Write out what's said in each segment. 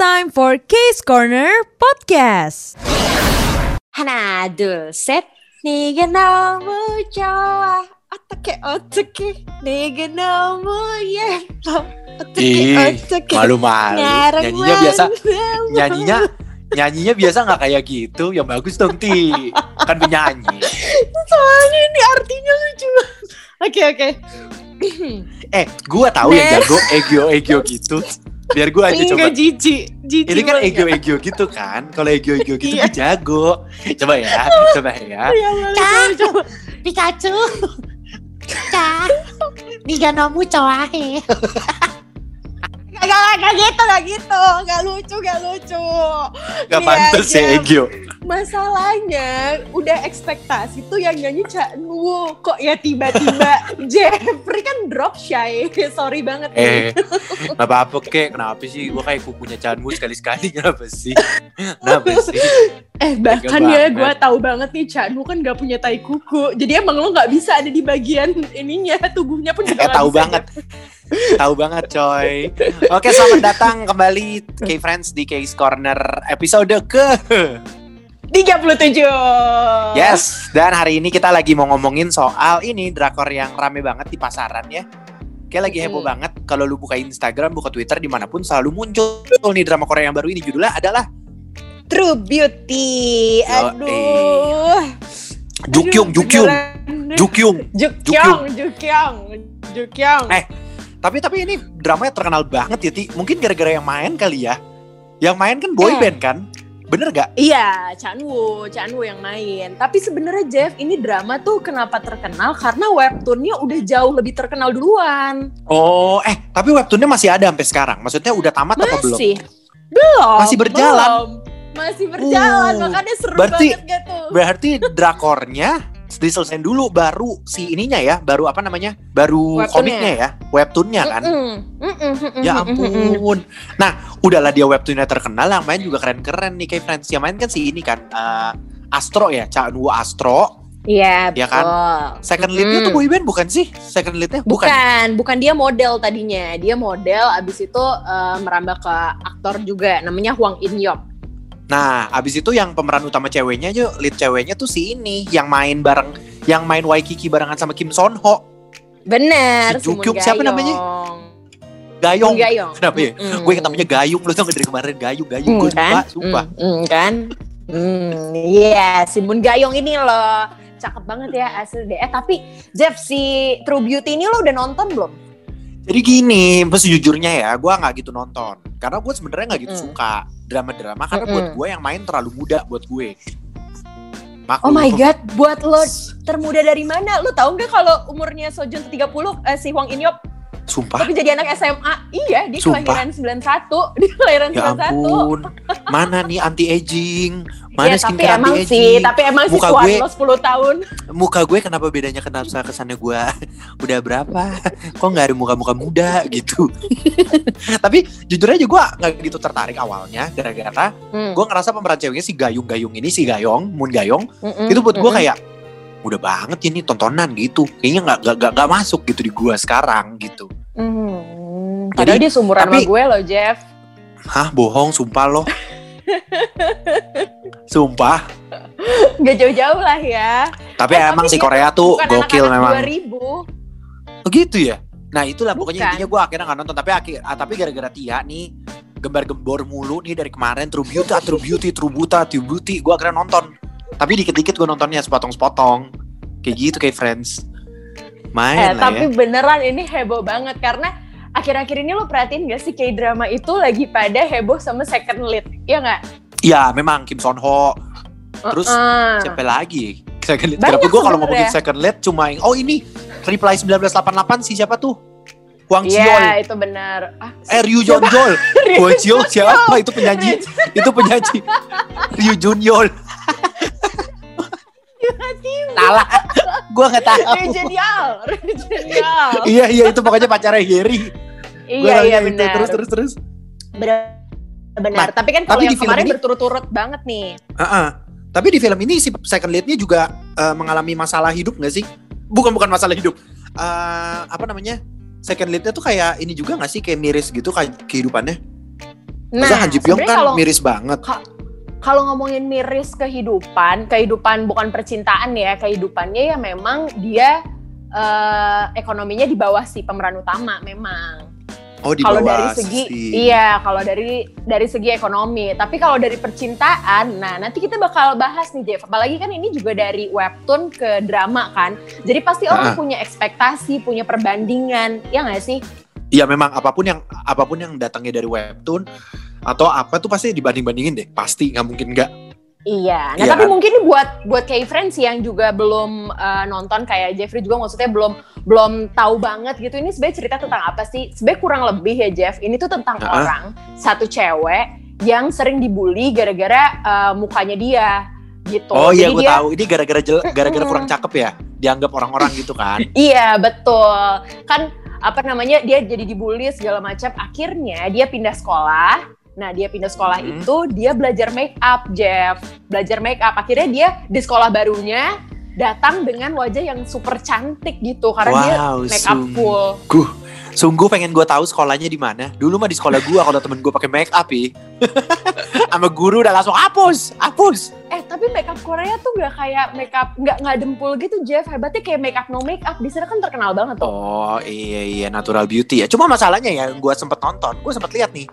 time for Case Corner Podcast. 하나 둘셋 네가 너무 좋아 어떻게 어떻게 네가 너무 예뻐 어떻게 Ih, 어떻게 malu-malu. 나랑 Nyanyinya biasa, 만나면 nyanyinya nyanyinya biasa nggak kayak gitu. Yang bagus dong Ti. Kan penyanyi. soalnya ini artinya lucu banget. oke oke Eh, gua tahu yang Nah. jago egio-egio gitu. biar gue aja iya, coba. jijik jijik ini kan ego ego gitu kan. Kalau ego ego gitu iya. gue jago. Coba ya coba ya. ya coba Pikachu. Ca Diganomu cowahe. Gak, gak, gak gitu, gak gitu. Gak lucu, gak lucu. Gak iya, pantas ya ego. Masalahnya udah ekspektasi tuh yang nyanyi Cak Nuwo Kok ya tiba-tiba Jeffrey kan drop shy Sorry banget nih Eh, nggak apa-apa kek. Kenapa sih? Gua kayak kukunya Chanmu sekali-sekali. Kenapa sih? Kenapa sih? Eh bahkan Tega ya gue tahu banget nih Cak Nuwo kan gak punya tai kuku Jadi emang lo gak bisa ada di bagian ininya Tubuhnya pun juga Eh nggak tahu banget. tahu banget coy. Oke, selamat datang kembali K-Friends di Case Corner episode ke 37 Yes, dan hari ini kita lagi mau ngomongin soal ini drakor yang rame banget di pasaran ya. Kayak lagi heboh Hmm. banget kalau lu buka Instagram, buka Twitter di mana pun selalu muncul nih drama Korea yang baru ini judulnya adalah True Beauty Aduh Jukyung, Jukyung. Jukyung. Jukyong, Jukyong, Jukyong. Eh, Tapi tapi ini dramanya terkenal banget ya, Ti. Mungkin gara-gara yang main kali ya. Yang main kan boy Eh. band kan? Bener gak? Iya, Chanwoo, Chanwoo yang main. Tapi sebenarnya Jeff, ini drama tuh kenapa terkenal? Karena webtoonnya udah jauh lebih terkenal duluan. Oh, eh tapi webtoonnya masih ada sampai sekarang. Maksudnya udah tamat apa belum? Masih, belum. Masih berjalan? belum. Masih berjalan, Uh, makanya seru berarti- banget gitu. Berarti drakornya diselesain dulu baru si ininya ya, baru apa namanya? Baru Webtoonnya. komiknya ya, webtoonnya kan. Ya ampun. Nah, udahlah dia webtoonnya terkenal, yang main juga keren-keren nih kayak friends. Yang main kan si ini kan eh, Astro ya, Cak Nuwo Astro. Iya, Ya kan? Second leadnya tuh Mm-mm. boyband bukan sih? Second leadnya bukan. Bukan, bukan dia model tadinya. Dia model, abis itu eh, merambah ke aktor juga. Namanya Hwang In Yop. Nah, abis itu yang pemeran utama ceweknya aja, lead ceweknya tuh si ini yang main bareng, yang main Waikiki barengan sama Kim Son Ho, Bener, Si Jukyuk, siapa namanya? Gayong. Gayong. Gayong. Kenapa ya? Mm-mm. Gue namanya Gayung, lu tau gak dari kemarin Gayung, Gayung, Hmm, gue lupa, kan? sumpah. Hmm, hmm, kan? Hmm, iya, si Moon Gayong ini loh. Cakep banget ya asli deh. Eh tapi Jeff si True Beauty ini lo udah nonton belum? Jadi gini, pas sejujurnya ya, gue nggak gitu nonton, karena gue sebenarnya nggak gitu Mm-mm. suka drama-drama, karena buat Mm-mm. gue yang main terlalu muda buat gue. Maklum. Oh my god, buat lo termuda dari mana? Lo tahu nggak kalau umurnya Sojun tuh 30, eh, si Hwang In Yop Sumpah, tapi jadi anak SMA? Iya, dia Sumpah. kelahiran 91. Dia kelahiran ya 91. ampun, mana nih anti aging, mana Iya, tapi emang anti sih, aging? tapi emang Muka tuan gue- lo 10 tahun. Muka gue kenapa bedanya kenapa kesannya gue udah berapa? Kok nggak ada muka-muka muda gitu? Tapi jujur aja gue nggak gitu tertarik awalnya, gara-gara Hmm. gue ngerasa pemeran ceweknya si Gayung-Gayung ini si Gayong, Moon Gayong, Mm-mm, itu buat gue mm-mm. kayak udah banget ya nih tontonan gitu. Kayaknya nggak nggak nggak- nggak masuk gitu di gue sekarang gitu. Hmm, Jadi, dia seumuran tapi- sama gue loh, Jeff. hah bohong sumpah loh. Sumpah. Gak jauh-jauh lah ya. tapi Eh, emang tapi si Korea tuh gokil memang. 2000. oh, gitu ya? Nah itulah pokoknya Bukan. intinya gue akhirnya nggak nonton. Tapi akhir ah, tapi gara-gara Tia nih gembar-gembor mulu nih dari kemarin. True Beauty ah, True Beauty True Buta True Beauty gue akhirnya nonton tapi dikit-dikit gue nontonnya sepotong-sepotong kayak gitu kayak Friends Eh, main lah tapi ya beneran ini heboh banget karena akhir-akhir ini lo perhatiin gak sih kayak drama itu lagi pada heboh sama second lead, ya nggak? ya memang Kim Son Ho Terus Uh-uh. siapa lagi? Second lead. Banyak Kenapa gue kalau ngomongin second lead cuma yang- oh ini Reply 1988 si siapa tuh? Huang Iya, Xiol. itu benar. Ah, Eh Ryu? Jonjol. Huang Xiol siapa? Itu penyanyi. itu penyanyi. Ryu Junyol. Salah. gue nggak tahu. Regenial, Regenial. iya iya itu pokoknya pacarnya Gary. Iya, iya benar. Terus terus terus. Benar. Benar. Nah, tapi kan kalau yang kemarin ini- berturut-turut banget nih. Heeh. Tapi di film ini si second leadnya juga eh, mengalami masalah hidup nggak sih? Bukan bukan masalah hidup. Eh, apa namanya? Second leadnya tuh kayak ini juga nggak sih kayak miris gitu kayak kehidupannya? Masa Han Ji Pyong kan kalau miris banget. Kalau ngomongin miris kehidupan, kehidupan bukan percintaan ya, kehidupannya ya memang dia eh, ekonominya di bawah si pemeran utama memang. Oh di Kalau dari segi si- iya, kalau dari dari segi ekonomi. Tapi kalau dari percintaan, nah nanti kita bakal bahas nih Jeff. Apalagi kan ini juga dari webtoon ke drama kan. Jadi pasti orang Ah. punya ekspektasi, punya perbandingan, ya nggak sih? Iya memang apa pun yang apa pun yang datangnya dari webtoon atau apa tuh pasti dibanding-bandingin deh. Pasti nggak mungkin nggak. Iya. Nah, Iya tapi kan? mungkin buat buat kayak friends yang juga belum eh, nonton kayak Jeffrey juga maksudnya belum belum tahu banget gitu. Ini sebenarnya cerita tentang apa sih? Sebenarnya kurang lebih ya Jeff. Ini tuh tentang Ah. orang satu cewek yang sering dibully gara-gara eh, mukanya dia gitu. Oh iya gue dia- tahu. Ini gara-gara gara-gara kurang cakep ya. Dianggap orang-orang gitu kan. Iya betul. Kan apa namanya dia jadi dibully segala macam. Akhirnya dia pindah sekolah. Nah dia pindah sekolah Hmm. itu dia belajar make up Jeff. Belajar make up. Akhirnya dia di sekolah barunya datang dengan wajah yang super cantik gitu karena dia wow, make up sungguh. full. Sungguh pengen gue tahu sekolahnya di mana. Dulu mah di sekolah gue kalau temen gue pakai make up ya. Sama guru udah langsung hapus, hapus. Eh tapi make up Korea tuh gak kayak make up nggak nggak dempul gitu Jeff. Hebatnya kayak make up no make up di sana kan terkenal banget tuh. Oh iya iya natural beauty ya. Cuma masalahnya ya gue sempet nonton, gue sempet lihat nih.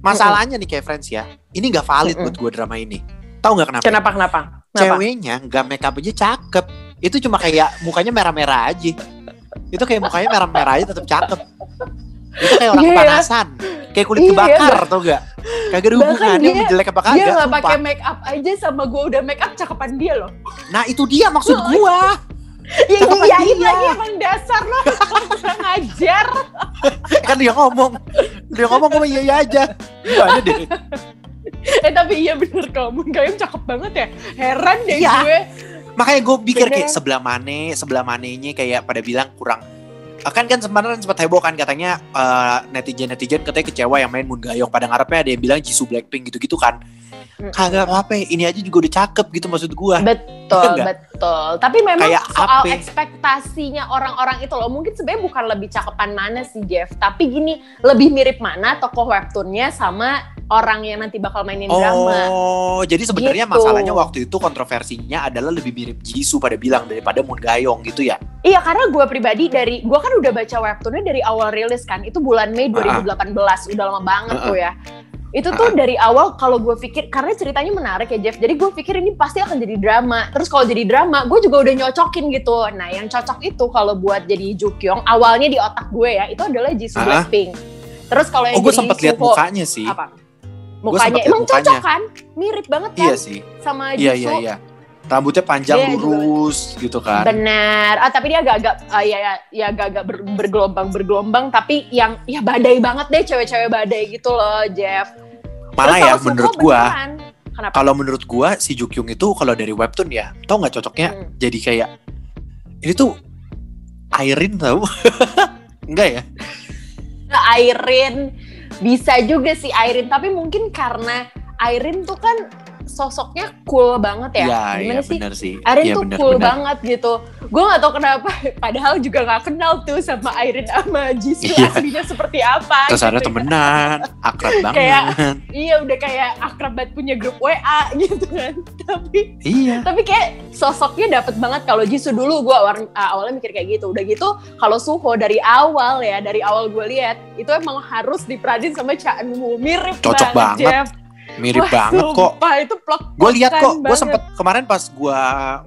Masalahnya nih kayak friends ya, ini nggak valid buat gue drama ini. Tahu nggak kenapa? Kenapa kenapa? Kenapa? Ceweknya nggak make up aja cakep. Itu cuma kayak mukanya merah-merah aja. Itu kayak mukanya merah-merah aja tetap cakep. Itu kayak orang Iya. kepanasan. Kayak kulit Iya, kebakar tau gak? Kagak ada hubungannya dia- jelek apa Dia kagak. nggak sumpah. pakai make up aja sama gue udah make up cakepan dia loh. Nah itu dia maksud gua. Ya iyain dia. lagi emang dasar lo kurang ajar. kan dia ngomong. Dia ngomong gue iya iya aja. Gimana deh? Eh tapi iya bener kamu Gayung cakep banget ya. Heran deh Iya. gue. Makanya gue pikir Bener. kayak sebelah mana, sebelah mananya kayak pada bilang kurang kan kan sebenarnya sempat heboh kan katanya netizen netizen katanya kecewa yang main Moon Gayong pada ngarepnya ada yang bilang Jisoo Blackpink gitu-gitu kan Mm. Kagak apa ini aja juga udah cakep gitu maksud gua Betul, Enggak. betul. Tapi memang Kayak soal apa? ekspektasinya orang-orang itu loh, mungkin sebenarnya bukan lebih cakepan mana sih Jeff, tapi gini, lebih mirip mana tokoh webtoonnya sama orang yang nanti bakal mainin drama. Oh, jadi sebenarnya Gitu. masalahnya waktu itu kontroversinya adalah lebih mirip Jisoo pada bilang daripada Moon Gayong gitu ya. Iya, karena gue pribadi dari, gue kan udah baca webtoonnya dari awal rilis kan, itu bulan Mei Ah, 2018, udah lama banget Ah, ah. tuh ya. Itu tuh dari awal kalau gue pikir, karena ceritanya menarik ya Jeff, jadi gue pikir ini pasti akan jadi drama. Terus kalau jadi drama, gue juga udah nyocokin gitu. Nah yang cocok itu kalau buat jadi Jukyong, awalnya di otak gue ya, itu adalah Jisoo Ah. Blackpink. Terus kalau yang Oh, gue sempat lihat mukanya sih. apa? Mukanya, emang cocok mukanya. kan? Mirip banget kan Iya sih. sama Iya Jisoo. iya iya. Rambutnya panjang Dia juga- lurus gitu kan. Benar. Ah tapi dia agak-agak ah, ya ya ya agak-agak ber- bergelombang bergelombang tapi yang ya badai banget deh cewek-cewek badai gitu loh Jeff. Malah Terus ya menurut gua, beneran. Kenapa? kalau menurut gua si Jukyung itu kalau dari webtoon ya, tau nggak cocoknya Hmm. jadi kayak ini tuh Airin tau? Enggak ya? Airin bisa juga sih Airin tapi mungkin karena Airin tuh kan sosoknya cool banget ya. Iya, Gimana iya sih? benar sih. Airin Iya tuh benar cool benar. banget gitu. Gue gak tau kenapa, padahal juga gak kenal tuh sama Airin sama Jisoo Iya. aslinya seperti apa. Terus ada gitu. temenan, akrab banget. Kayak- Iya udah kayak akrab banget punya grup WA gitu kan. Tapi iya. tapi kayak sosoknya dapet banget kalau Jisoo dulu gue awalnya mikir kayak gitu. Udah gitu kalau Suho dari awal ya, dari awal gue lihat itu emang harus diperanin sama Cha Eun-woo. Mirip Cocok banget. Jeff. Mirip Wah, banget kok. itu plok Gue lihat kok, gue sempet kemarin pas gue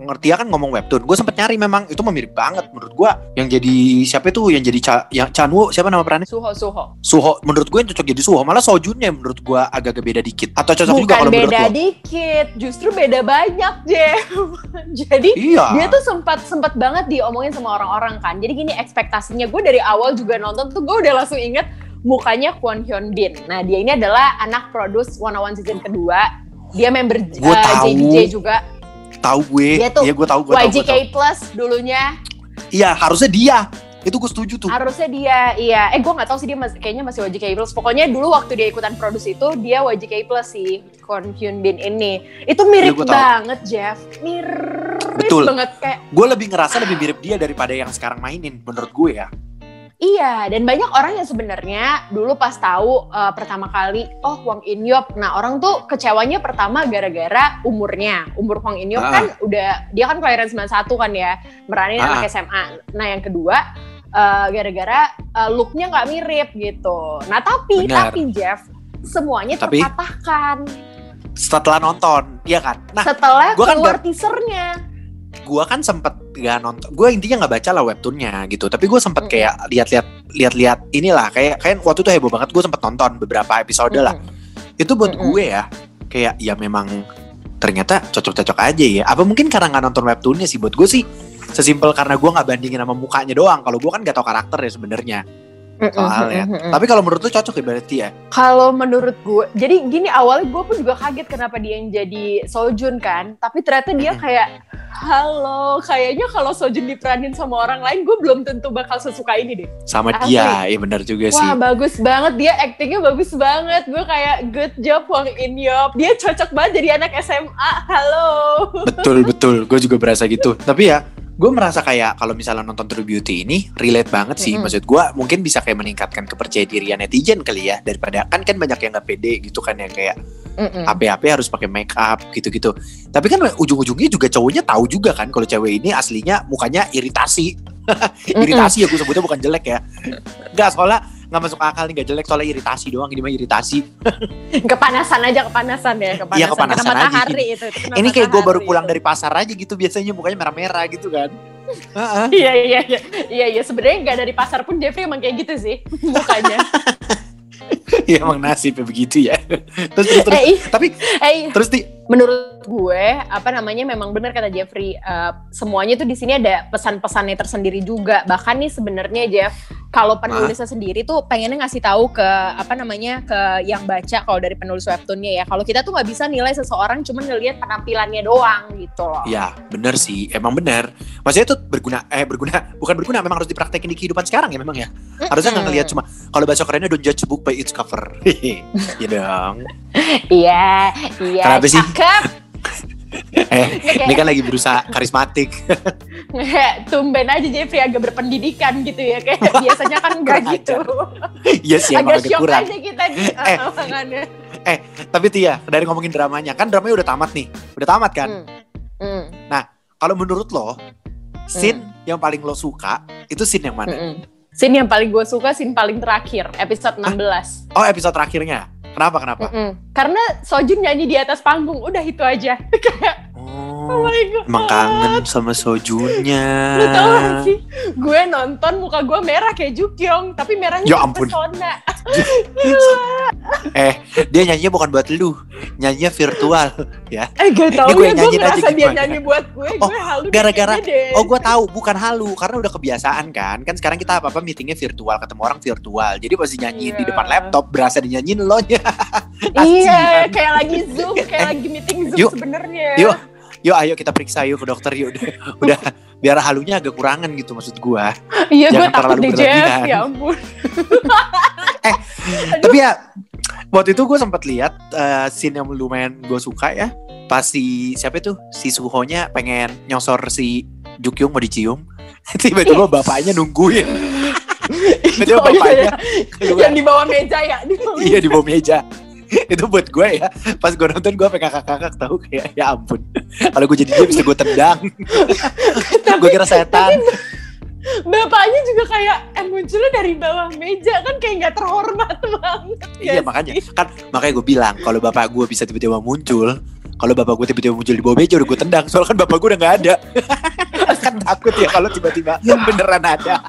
ngerti ya kan ngomong webtoon, gue sempet nyari memang itu mirip banget menurut gue. Yang jadi siapa itu yang jadi Cha, yang Chanwoo siapa nama perannya? Suho Suho. Suho menurut gue yang cocok jadi Suho malah Sojunnya menurut gue agak-agak beda dikit atau cocok juga Bukan kalau menurut beda lo dikit, justru beda banyak Jeff. Jadi iya dia tuh sempat sempat banget diomongin sama orang-orang kan. Jadi gini ekspektasinya gue dari awal juga nonton tuh gue udah langsung inget mukanya Kwon Hyun Bin. Nah dia ini adalah anak produce 101 season kedua. Dia member Gua uh, tahu. JBJ juga. tahu gue Dia tuh iya gue tahu gue tahu, gue YGK tahu Plus dulunya iya harusnya dia itu gue setuju tuh harusnya dia iya. Eh gue nggak tahu sih dia mas- kayaknya masih YGK Plus. Pokoknya dulu waktu dia ikutan produce itu dia YGK Plus si Kwon Hyun Bin ini. Itu mirip Iya, gua tahu. banget Jeff. Mirip Betul. banget kayak gue lebih ngerasa lebih mirip dia daripada yang sekarang mainin menurut gue ya Iya, dan banyak orang yang sebenarnya dulu pas tahu uh, pertama kali, oh Hwang In Yop. Nah orang tuh kecewanya pertama gara-gara umurnya. Umur Hwang In Yop Ah. kan udah, dia kan kelahiran 91 kan ya, meranin Ah. anak SMA. Nah yang kedua, uh, gara-gara uh, looknya nggak mirip gitu. Nah tapi, Benar. tapi Jeff, semuanya Tapi? terpatahkan Setelah nonton, iya kan? Nah, setelah gua kan keluar nggak- teasernya. Gua kan sempet gak nonton. Gue intinya nggak baca lah webtoonnya gitu. Tapi gue sempet kayak lihat-lihat lihat-lihat inilah kayak kayak waktu itu heboh banget. Gue sempet nonton beberapa episode lah. Itu buat gue ya kayak ya memang ternyata cocok-cocok aja ya. Apa mungkin karena nggak nonton webtoonnya sih buat gue sih sesimpel karena gue nggak bandingin sama mukanya doang. Kalau gue kan gak tau karakter ya sebenarnya soalnya. Tapi kalau menurut lu cocok ya berarti ya. Kalau menurut gue, jadi gini awalnya gue pun juga kaget kenapa dia yang jadi Sojun kan, tapi ternyata dia kayak halo, kayaknya kalau Sojun diperanin sama orang lain, gue belum tentu bakal sesuka ini deh. Sama Asli. dia, iya benar juga sih. Wah bagus banget dia, actingnya bagus banget. Gue kayak good job Wang In Yop. Dia cocok banget jadi anak SMA. Halo. betul betul gue juga berasa gitu tapi ya gue merasa kayak kalau misalnya nonton True Beauty ini relate banget sih Mm-mm. maksud gue mungkin bisa kayak meningkatkan kepercayaan dirian netizen kali ya daripada kan kan banyak yang nggak pede gitu kan ya kayak. HP-HP harus pakai make up gitu-gitu tapi kan ujung-ujungnya juga cowoknya tahu juga kan kalau cewek ini aslinya mukanya iritasi iritasi ya gue sebutnya bukan jelek ya nggak soalnya nggak masuk akal nih nggak jelek soalnya iritasi doang ini mah iritasi Kepanasan aja kepanasan ya, kepanasan. Iya, kepanasan Kena aja. matahari itu. itu kena ini kayak gue baru pulang itu. dari pasar aja gitu biasanya mukanya merah-merah gitu kan Heeh. Iya iya iya iya iya sebenarnya nggak dari pasar pun Jeffrey emang kayak gitu sih mukanya. ya emang nasibnya begitu ya terus terus, terus. eh, ih, tapi eh, terus di menurut gue apa namanya memang benar kata Jeffrey eh, semuanya tuh di sini ada pesan-pesannya tersendiri juga. Bahkan nih sebenarnya Jeff kalau penulisnya sendiri tuh pengennya ngasih tahu ke apa namanya ke yang baca kalau dari penulis webtoonnya ya. Kalau kita tuh nggak bisa nilai seseorang cuma ngelihat penampilannya doang gitu loh. Ya bener sih. Emang bener. Maksudnya itu berguna eh berguna bukan berguna memang harus dipraktekin di kehidupan sekarang ya memang ya. Harusnya nggak ngelihat cuma kalau bahasa kerennya don't judge a book by its cover. Ya dong. Iya iya. Kenapa sih? Eh Kayak- ini kan lagi berusaha karismatik. Kayak tumben aja Jeffrey agak berpendidikan gitu ya kayak biasanya kan enggak gitu. iya sih agak agak kurang. aja kita di Eh. omongannya tapi Tia dari ngomongin dramanya kan dramanya udah tamat nih. Udah tamat kan? Hmm. Hmm. kalau menurut lo scene yang paling lo suka itu scene yang mana? Mm-mm. Scene yang paling gue suka scene paling terakhir episode 16 oh episode terakhirnya kenapa kenapa? Mm-mm. Karena Sojun nyanyi di atas panggung. Udah itu aja. Kayak oh oh my god emang kangen sama sojunnya Lu tau gak sih Gue nonton muka gue merah kayak Jukyong Tapi merahnya Ya ya ampun. pesona Eh, dia nyanyinya bukan buat lu, nyanyinya virtual. Eh gak tau gue ya gue ngerasa dia gimana. nyanyi buat gue Oh, Gue halu gara-gara- deh Oh, gue tahu, bukan halu, karena udah kebiasaan kan. Kan sekarang kita apa-apa meetingnya virtual, ketemu orang virtual. Jadi pasti nyanyiin di Iya. depan laptop, berasa dinyanyiin lo nya. Iya, kayak lagi zoom, kayak lagi meeting zoom sebenarnya. yuk. Yuk, ayo kita periksa yuk ke dokter yuk. Udah, udah biar halunya agak kurangan gitu maksud gua. Iya, gue takut terlalu deh Jeff. Ya ampun. Tapi ya waktu itu gue sempat lihat eh, scene yang lumayan gue suka ya. Pas si siapa itu si Suhonya pengen nyosor si Jukyung mau dicium. Tiba-tiba bapaknya nungguin. Tiba-tiba Oh, iya, bapaknya iya. Yang di bawah meja ya. Di bawah Iya di bawah meja. itu buat gue ya. Pas gue nonton gue pengen kakak-kakak tahu kayak ya ampun. Kalau gue jadi dia bisa gue tendang. Gue kira setan. Bapaknya juga kayak eh munculnya dari bawah meja kan kayak nggak terhormat banget. iya Gak makanya. Sih? kan makanya gue bilang kalau bapak gue bisa tiba-tiba muncul kalau bapak gue tiba-tiba muncul di bawah meja udah gue tendang. Soalnya kan bapak gue udah nggak ada. Kan takut ya kalau tiba-tiba beneran ada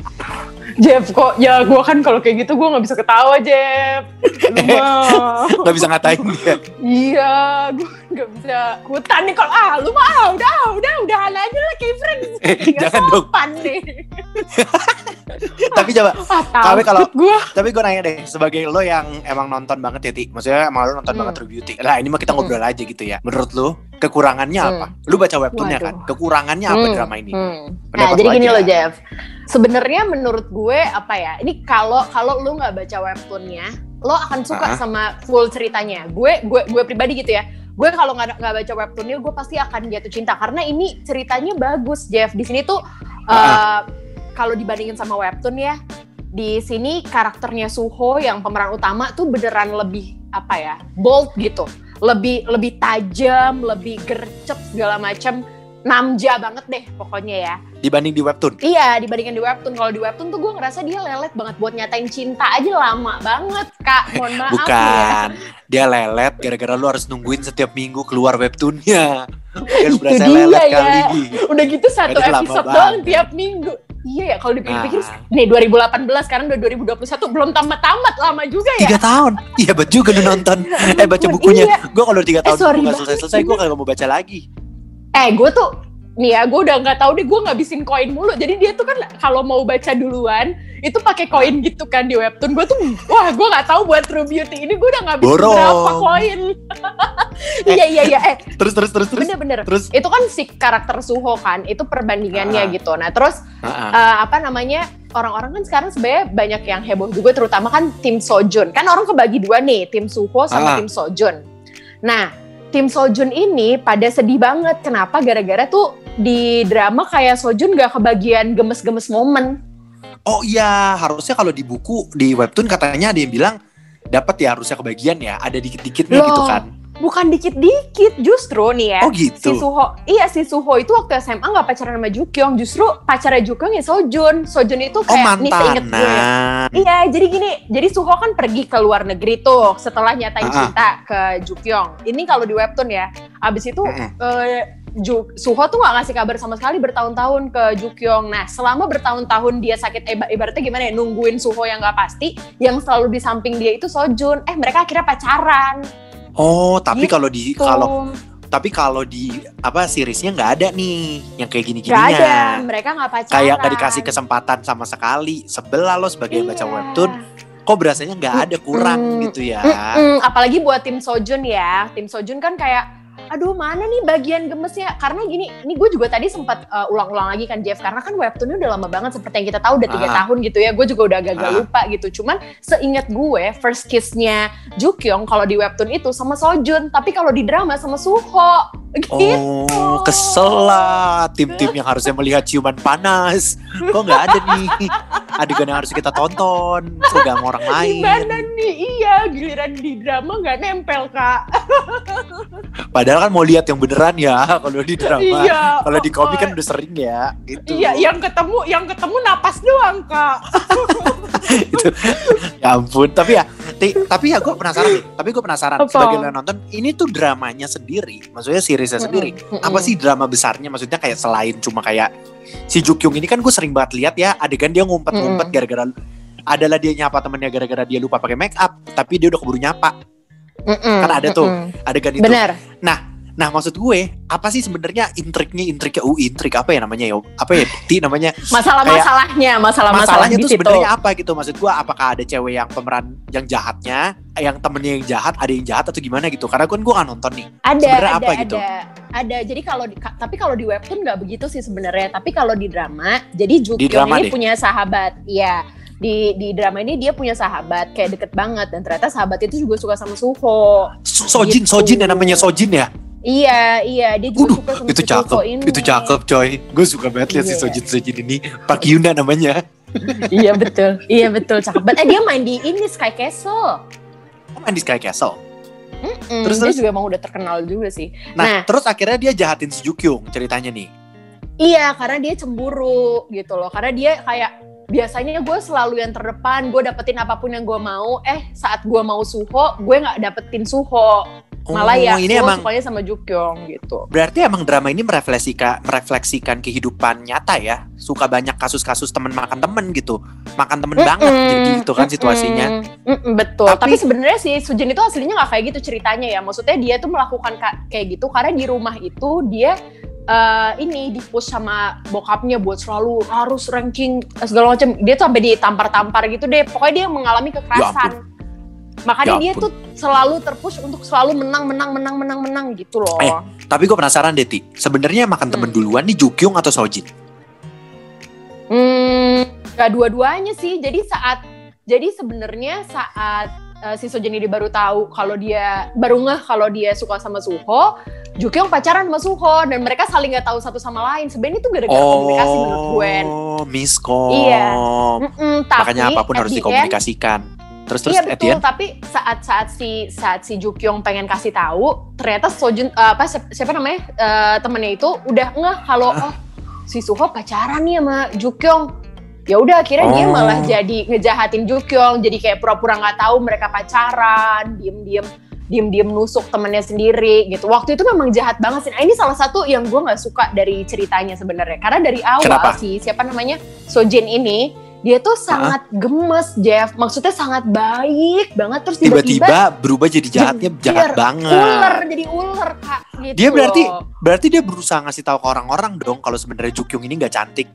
Jeff kok ya gue kan kalau kayak gitu gue nggak bisa ketawa Jeff. Lu mah. nggak bisa ngatain dia Iya, gue nggak bisa kutan nih kalau ah lu mah ah, udah ah, udah udahan aja lah kayak friends. Eh, Nggak jangan dong sopan nih. tapi coba Ah, Tapi kalau- gue. tapi gue nanya deh sebagai lo yang emang nonton banget ya Ti maksudnya emang lo nonton Hmm. banget True Beauty lah ini mah kita ngobrol aja gitu ya menurut lo kekurangannya Hmm. apa lu baca webtoonnya kan kekurangannya apa Hmm, drama ini hmm. Nah, Pendapat jadi lo gini aja. loh Jeff. Sebenarnya menurut gue apa ya? Ini kalau kalau lu nggak baca webtoonnya, lo akan suka Ah. sama full ceritanya. Gue gue gue pribadi gitu ya. Gue kalau nggak nggak baca webtoonnya, gue pasti akan jatuh cinta. Karena ini ceritanya bagus Jeff. Di sini tuh eh, kalau dibandingin sama webtoon ya, di sini karakternya Suho yang pemeran utama tuh beneran lebih apa ya bold gitu. Lebih lebih tajam lebih gercep segala macam namja banget deh pokoknya ya Dibanding di webtoon. iya dibandingkan di webtoon kalau di webtoon tuh gue ngerasa dia lelet banget buat nyatain cinta aja lama banget kak mohon maaf ya Bukan. Dia lelet gara-gara lu harus nungguin setiap minggu keluar webtoonnya. Kan berasa dia lelet ya. kali. udah gitu satu lama episode doang tiap minggu iya ya kalau dipikir-pikir Nah. nih 2018 sekarang udah 2021 belum tamat-tamat lama juga ya Tiga tahun. Iya bet juga lu nonton. Eh baca bukunya. iya. Gue kalau tiga tahun banget. selesai-selesai, gue kagak mau baca lagi. eh gue tuh nih ya gue udah nggak tahu deh gue ngabisin koin mulu jadi dia tuh kan kalau mau baca duluan itu pakai koin gitu kan di webtoon gue tuh wah gue nggak tahu buat True Beauty ini gue udah ngabisin Borong. berapa koin iya iya iya eh Terus terus terus terus. bener-bener Terus. itu kan si karakter Suho kan itu perbandingannya Ah. gitu nah terus Ah, ah. eh, apa namanya orang-orang kan sekarang sebenarnya banyak yang heboh juga terutama kan tim Sojun kan orang kebagi dua nih tim Suho sama Ah. tim Sojun nah tim Sojun ini pada sedih banget kenapa gara-gara tuh di drama kayak Sojun gak kebagian gemes-gemes momen Oh iya, harusnya kalau di buku di webtoon katanya ada yang bilang dapat ya harusnya kebagian ya, ada dikit-dikitnya Loh, gitu kan. bukan dikit-dikit justru nih ya Oh si gitu. Suho iya si Suho itu waktu SMA nggak pacaran sama Jukyong justru pacarnya Jukyong ya Sojun Sojun itu Oh kayak nih seinget gue. Iya, jadi gini, jadi Suho kan pergi ke luar negeri tuh setelah nyatain Ah, ah. cinta ke Jukyong. Ini kalau di webtoon ya. Abis itu Mm-mm. eh, Ju- Suho tuh nggak ngasih kabar sama sekali bertahun-tahun ke Jukyong. Nah, selama bertahun-tahun dia sakit, eh, ibaratnya gimana ya, nungguin Suho yang nggak pasti, yang selalu di samping dia itu Sojun. Eh, mereka akhirnya pacaran. Oh, tapi Gitu. kalau di kalau tapi kalau di apa seriesnya nggak ada nih yang kayak Gak gini-gininya. ada, mereka nggak pacaran. Kayak nggak dikasih kesempatan sama sekali. Sebelah lo sebagai yang baca Iya. webtoon, kok berasanya nggak ada kurang Mm-mm. gitu ya. Mm-mm, apalagi buat tim Sojun ya. Tim Sojun kan kayak aduh mana nih bagian gemesnya? Karena gini ini gue juga tadi sempat uh, ulang-ulang lagi kan Jeff. Karena kan webtoonnya udah lama banget seperti yang kita tahu udah tiga Ah. tahun gitu ya. Gue juga udah agak Ah. lupa gitu. Cuman seingat gue first kissnya Jukyong kalau di webtoon itu sama Sojun. Tapi kalau di drama sama Suho. Gitu. Oh, kesel lah. Tim-tim yang harusnya melihat ciuman panas. Kok nggak ada nih? Adegan yang harus kita tonton. Sama orang lain. gimana nih? Iya giliran di drama nggak nempel kak Padahal kan mau lihat yang beneran ya kalau di drama. iya Kalau di komik kan oh, udah sering ya gitu. iya yang ketemu yang ketemu napas doang kak Itu. ya ampun. Tapi ya, ti- tapi ya gue penasaran nih. Tapi gue penasaran Apa? sebagai nonton ini tuh dramanya sendiri. Maksudnya seriesnya sendiri. Mm-mm, Apa mm-mm. sih drama besarnya? Maksudnya kayak selain cuma kayak si Jukyung ini kan gue sering banget lihat ya adegan dia ngumpet-ngumpet Mm. gara-gara adalah dia nyapa temennya gara-gara dia lupa pakai make up, tapi dia udah keburu nyapa. Mm-mm, Kan ada tuh. mm-mm. Adegan itu. benar Nah, maksud gue, apa sih sebenarnya intriknya intriknya uh intrik apa ya namanya ya? Apa ya? Ti namanya masalah-masalahnya masalah-masalah masalahnya situ. sebenarnya apa gitu maksud gua apakah ada cewek yang pemeran yang jahatnya yang temennya yang jahat ada yang jahat atau gimana gitu karena kan gua nggak nonton nih ada sebenarnya ada apa ada gitu? ada jadi kalau di, tapi kalau di webtoon nggak begitu sih sebenarnya tapi kalau di drama jadi drama ini deh. punya sahabat iya di di drama ini dia punya sahabat kayak deket banget. Dan ternyata sahabat itu juga suka sama Suho. So- Sojin Gitu. Sojin yang namanya Sojin ya? Iya iya dia juga Waduh, suka sama itu cakep. Suho ini. Itu cakep coy. Gue suka banget lihat si Iya. Sojin Sojin ini. Pak Yuna namanya. Iya betul. Iya betul cakep banget. Eh dia main di ini Sky Castle. Oh, main di Sky Castle? Mm, Terus, dia terus? juga emang udah terkenal juga sih. Nah, Nah. terus akhirnya dia jahatin si Jukyung ceritanya nih. Iya, karena dia cemburu gitu loh. Karena dia kayak biasanya gue selalu yang terdepan, gue dapetin apa pun yang gue mau. Eh, saat gue mau Suho, gue nggak dapetin Suho. Malah ya, Oh, ini gue emang sukanya sama Jukyong gitu. berarti emang drama ini merefleksikan merefleksikan kehidupan nyata ya suka banyak kasus-kasus temen makan temen gitu makan temen banget Mm-mm, jadi gitu kan situasinya mm-mm, mm-mm, betul. Tapi, Tapi- sebenarnya sih Sujin itu aslinya nggak kayak gitu ceritanya ya. Maksudnya dia tuh melakukan ka- kayak gitu karena di rumah itu dia eh, ini dipush sama bokapnya buat selalu harus ranking eh, segala macam. Dia tuh sampai ditampar-tampar gitu deh. Pokoknya dia mengalami kekerasan. Makanya Ya dia tuh selalu terpush untuk selalu menang, menang, menang, menang, menang gitu loh. Eh, Tapi gue penasaran deh, Ti. Sebenarnya makan temen Hmm. duluan nih Jukyung atau Sojin? Hmm, gak dua-duanya sih. Jadi saat, jadi sebenarnya saat eh, si Sojin ini baru tahu kalau dia baru ngeh kalau dia suka sama Suho, Jukyong pacaran sama Suho dan mereka saling nggak tahu satu sama lain. Sebenarnya itu gara-gara komunikasi menurut gue. Oh, miskom. Iya. Mm-mm, tapi Makanya apa pun harus end- dikomunikasikan. Terus terus iya betul, tapi saat saat si saat si Jukyong pengen kasih tahu, ternyata Sojun eh, apa siapa, namanya eh, temennya itu udah ngeh kalau oh si Suho pacaran nih sama Jukyong. Ya udah akhirnya dia Oh. malah jadi ngejahatin Jukyong, jadi kayak pura-pura nggak tahu mereka pacaran, diem-diem diem-diem nusuk temennya sendiri gitu. Waktu itu memang jahat banget sih. Nah, ini salah satu yang gue nggak suka dari ceritanya sebenarnya. Karena dari awal Kenapa? si siapa namanya Sojin ini dia tuh sangat gemes Jeff. Maksudnya sangat baik banget terus tiba-tiba berubah jadi jahatnya jahat banget. ular jadi ular kak gitu Dia berarti- loh. Berarti dia berusaha ngasih tahu ke orang-orang dong kalau sebenarnya Jukyung ini nggak cantik.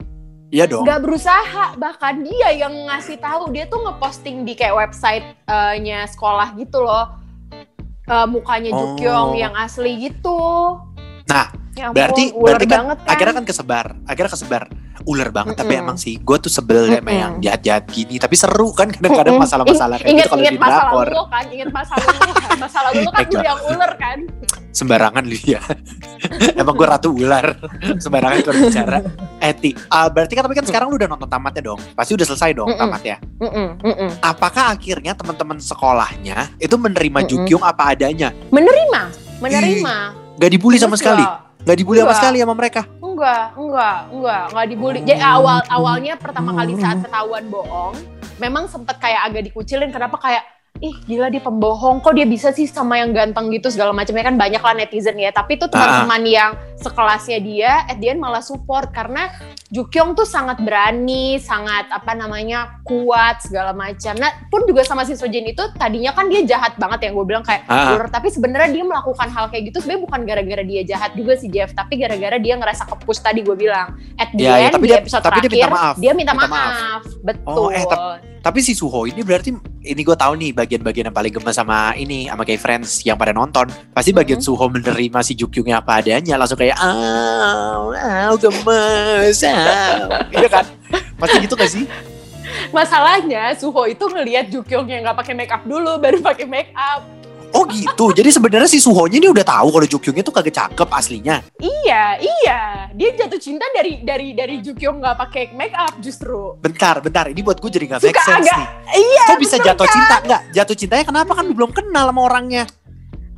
Iya dong. nggak berusaha bahkan dia yang ngasih tahu dia tuh ngeposting di kayak website-nya sekolah gitu loh Eh, mukanya Oh. Jukyong yang asli gitu Nah, Ya ampun, berarti ular berarti kan, banget akhirnya kan kesebar, akhirnya kesebar ular banget. Tapi Mm-mm. emang sih, gue tuh sebel sama Mm-mm. yang jahat-jahat gini. Tapi seru kan kadang-kadang masalah-masalah kayak gitu kalau di drakor. kan ingat masa lalu kan masa lalu lo kan Eh, lu yang ular kan Sembarangan Lydia. emang gue ratu ular. Sembarangan kalau bicara. Eti, ah, berarti kan tapi kan sekarang lu udah nonton tamatnya dong. Pasti udah selesai dong Mm-mm. tamatnya. Mm-mm, mm-mm. Apakah akhirnya teman-teman sekolahnya itu menerima Mm-mm. Jukyung apa adanya? menerima menerima Gak dibully sama sekali? Ya, Gak dibully sama Enggak. sekali sama mereka? Enggak, enggak, enggak, enggak dibully. Jadi awal awalnya pertama kali saat ketahuan bohong, memang sempet kayak agak dikucilin. Kenapa kayak ih gila dia pembohong, kok dia bisa sih sama yang ganteng gitu segala macamnya kan banyak lah netizen ya. Tapi itu teman-teman yang sekelasnya dia, at the end malah support karena Jukyong tuh sangat berani, sangat apa namanya kuat segala macam. Nah pun juga sama si Sojin itu tadinya kan dia jahat banget yang gue bilang kayak Ah. ular tapi sebenarnya dia melakukan hal kayak gitu sebenarnya bukan gara-gara dia jahat juga sih Jeff tapi gara-gara dia ngerasa kepus tadi gue bilang at the Iya, iya, tapi di dia- tapi dia terakhir minta maaf. dia minta, Minta maaf. betul Oh, eh, Tapi si Suho ini berarti ini gue tahu nih bagian-bagian yang paling gemes sama ini sama kayak friends yang pada nonton. Pasti bagian Mhm. Suho menerima si Jukyungnya apa adanya langsung kayak ah, ah gemes. Ah. Iya kan? Pasti gitu gak sih? masalahnya Suho itu ngelihat Jukyong yang nggak pakai make up dulu baru pakai make up Oh gitu. Jadi sebenarnya si Suhonya ini udah tahu kalau Jukyungnya tuh kagak cakep aslinya. iya iya dia jatuh cinta dari dari dari Jukyong nggak pakai make up justru Bentar, bentar. Ini buat gue jadi gak Suka make sense agak- nih. iya Kok bisa jatuh kan? cinta? Enggak, jatuh cintanya kenapa kan belum kenal sama orangnya.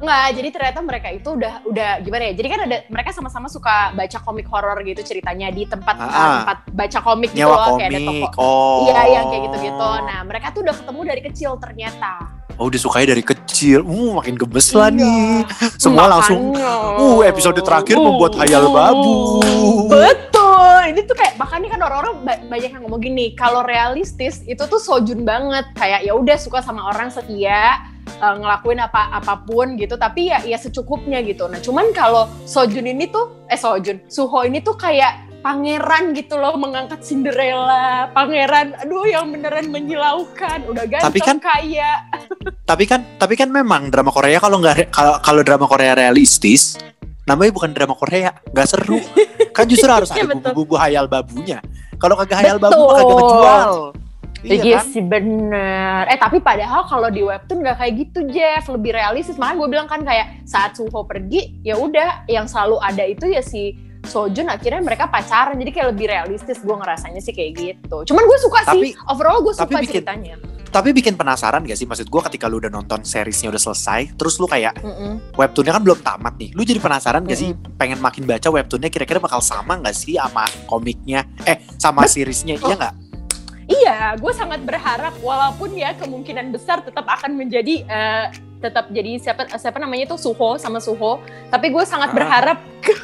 Nggak, jadi ternyata mereka itu udah udah gimana ya? Jadi kan ada mereka sama-sama suka baca komik horor gitu ceritanya di tempat Ah, uh, ah. tempat baca komik gitu loh, kayak ada komik. toko. Oh. Iya, yang kayak gitu-gitu. Nah, mereka tuh udah ketemu dari kecil ternyata. Oh sukanya dari kecil. Uh makin gemes lah Iya. nih. Semua langsung Makanya. Uh, episode terakhir membuat hayal babu. Betul. Ini tuh kayak makanya kan orang-orang ba- banyak yang ngomong gini, kalau realistis itu tuh sojun banget. Kayak ya udah suka sama orang setia, eh, ngelakuin apa apa pun gitu, tapi ya ya secukupnya gitu. Nah, cuman kalau Sojun ini tuh eh Sojun, Suho ini tuh kayak pangeran gitu loh mengangkat Cinderella, pangeran aduh yang beneran menyilaukan, udah ganteng Tapi kan- kaya. Tapi kan tapi kan memang drama Korea kalau nggak kalau kalau drama Korea realistis namanya bukan drama Korea, nggak seru. kan justru harus ada Iya, betul. bumbu-bumbu hayal babunya. Kalau kagak hayal babu kagak ngejual. Iya Iya kan? sih bener. Eh tapi padahal kalau di webtoon nggak kayak gitu Jeff, lebih realistis. Makanya gue bilang kan kayak saat Suho pergi, ya udah yang selalu ada itu ya si Sojun akhirnya mereka pacaran. Jadi kayak lebih realistis gue ngerasanya sih kayak gitu. Cuman gue suka Tapi- sih, overall gue suka tapi bikin- ceritanya. Tapi bikin penasaran gak sih maksud gue ketika lu udah nonton seriesnya udah selesai, terus lu kayak Mm-mm. webtoonnya kan belum tamat nih. Lu jadi penasaran gak sih pengen makin baca webtoonnya kira-kira bakal sama gak sih sama komiknya? Eh sama seriesnya iya nggak? Iya, gue sangat berharap walaupun ya kemungkinan besar tetap akan menjadi eh, tetap jadi siapa siapa namanya tuh Suho sama Suho. Tapi gue sangat Ah. berharap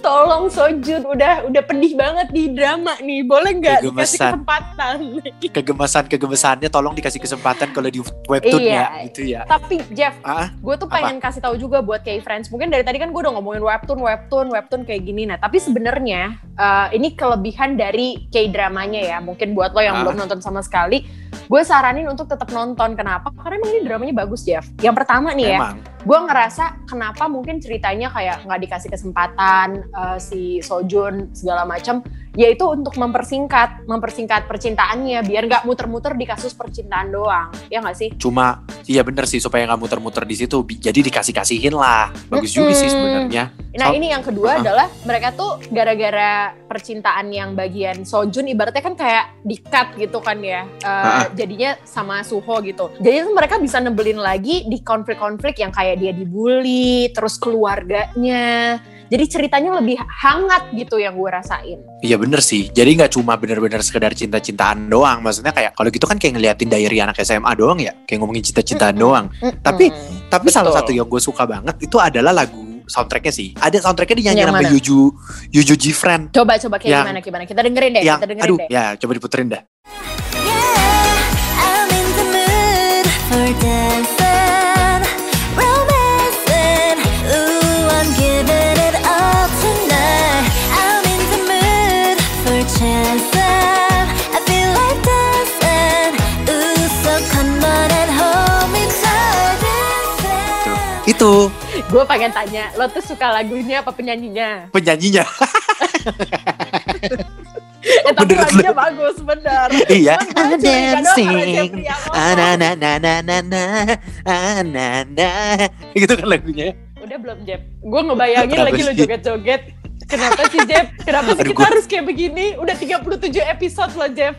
tolong Sojun udah udah pedih banget di drama nih. Boleh nggak dikasih kesempatan? Kegemesan kegemesannya tolong dikasih kesempatan kalau di webtoonnya Iya. gitu ya. Tapi Jeff, Ah, gue tuh pengen kasih tahu juga buat kayak friends. Mungkin dari tadi kan gue udah ngomongin webtoon, webtoon, webtoon kayak gini. Nah, tapi sebenarnya eh, ini kelebihan dari kayak dramanya ya. Mungkin buat lo yang Ah. belum nonton sama sekali, gue saranin untuk tetap nonton. Kenapa? Karena emang ini dramanya bagus, Jeff. Yang pertama nih ya, emang. gue ngerasa kenapa mungkin ceritanya kayak nggak dikasih kesempatan eh, si Sojun segala macam. Yaitu untuk mempersingkat, mempersingkat percintaannya biar nggak muter-muter di kasus percintaan doang, ya nggak sih? Cuma iya bener sih supaya nggak muter-muter di situ. Jadi dikasih-kasihin lah. Bagus juga sih sebenarnya. Nah So- ini yang kedua Uh-uh. adalah mereka tuh gara-gara percintaan yang bagian Sojun ibaratnya kan kayak di-cut gitu kan ya. Eh, Uh-uh. Jadinya sama Suho gitu. Jadi tuh mereka bisa nebelin lagi di konflik-konflik yang kayak dia dibully, terus keluarganya. Jadi ceritanya lebih hangat gitu yang gue rasain. Iya bener sih. Jadi nggak cuma bener-bener sekedar cinta-cintaan doang. Maksudnya kayak kalau gitu kan kayak ngeliatin diary anak SMA doang ya. Kayak ngomongin cinta-cintaan Mm-mm. doang. Tapi- Mm-mm. Tapi salah Betul. satu yang gue suka banget itu adalah lagu soundtracknya sih. Ada soundtracknya dinyanyi sama? Yuju Yuju Gfriend. coba coba kayak Yang- gimana gimana kita dengerin deh, Yang kita dengerin aduh deh. ya coba diputerin dah. Itu Gue pengen tanya, lo tuh suka lagunya apa penyanyinya? penyanyinya. Eh, tapi Menurut lagunya lo? bagus bener. iya. Curiga doang karena Jeffrey yang ngomong. Anana na na na na anana gitu kan lagunya. Udah belum Jeb? Gue ngebayangin lagi lo joget-joget. Kenapa sih Jeb? Kenapa sih Aduh, kita gua- harus kayak begini? Udah 37 episode loh Jeb.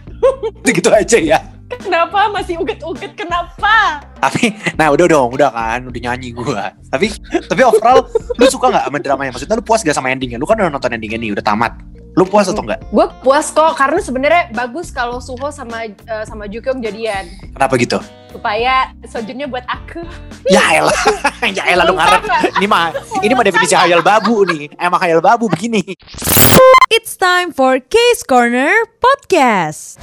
Gitu aja ya. Kenapa masih uget-uget? Kenapa? Tapi nah udah dong, udah kan, udah nyanyi gua. Tapi tapi overall lu suka nggak sama dramanya? Maksudnya lu puas gak sama endingnya? Lu kan udah nonton endingnya nih, udah tamat. Lu puas atau enggak? Gue puas kok karena sebenarnya bagus kalau Suho sama eh, sama Jukyung jadian Kenapa gitu? supaya sojunnya buat aku. Ya elah, ya elah lu ngarep. Ini mah ini mah definisi hayal babu nih. Emang hayal babu begini. It's time for Case Corner Podcast.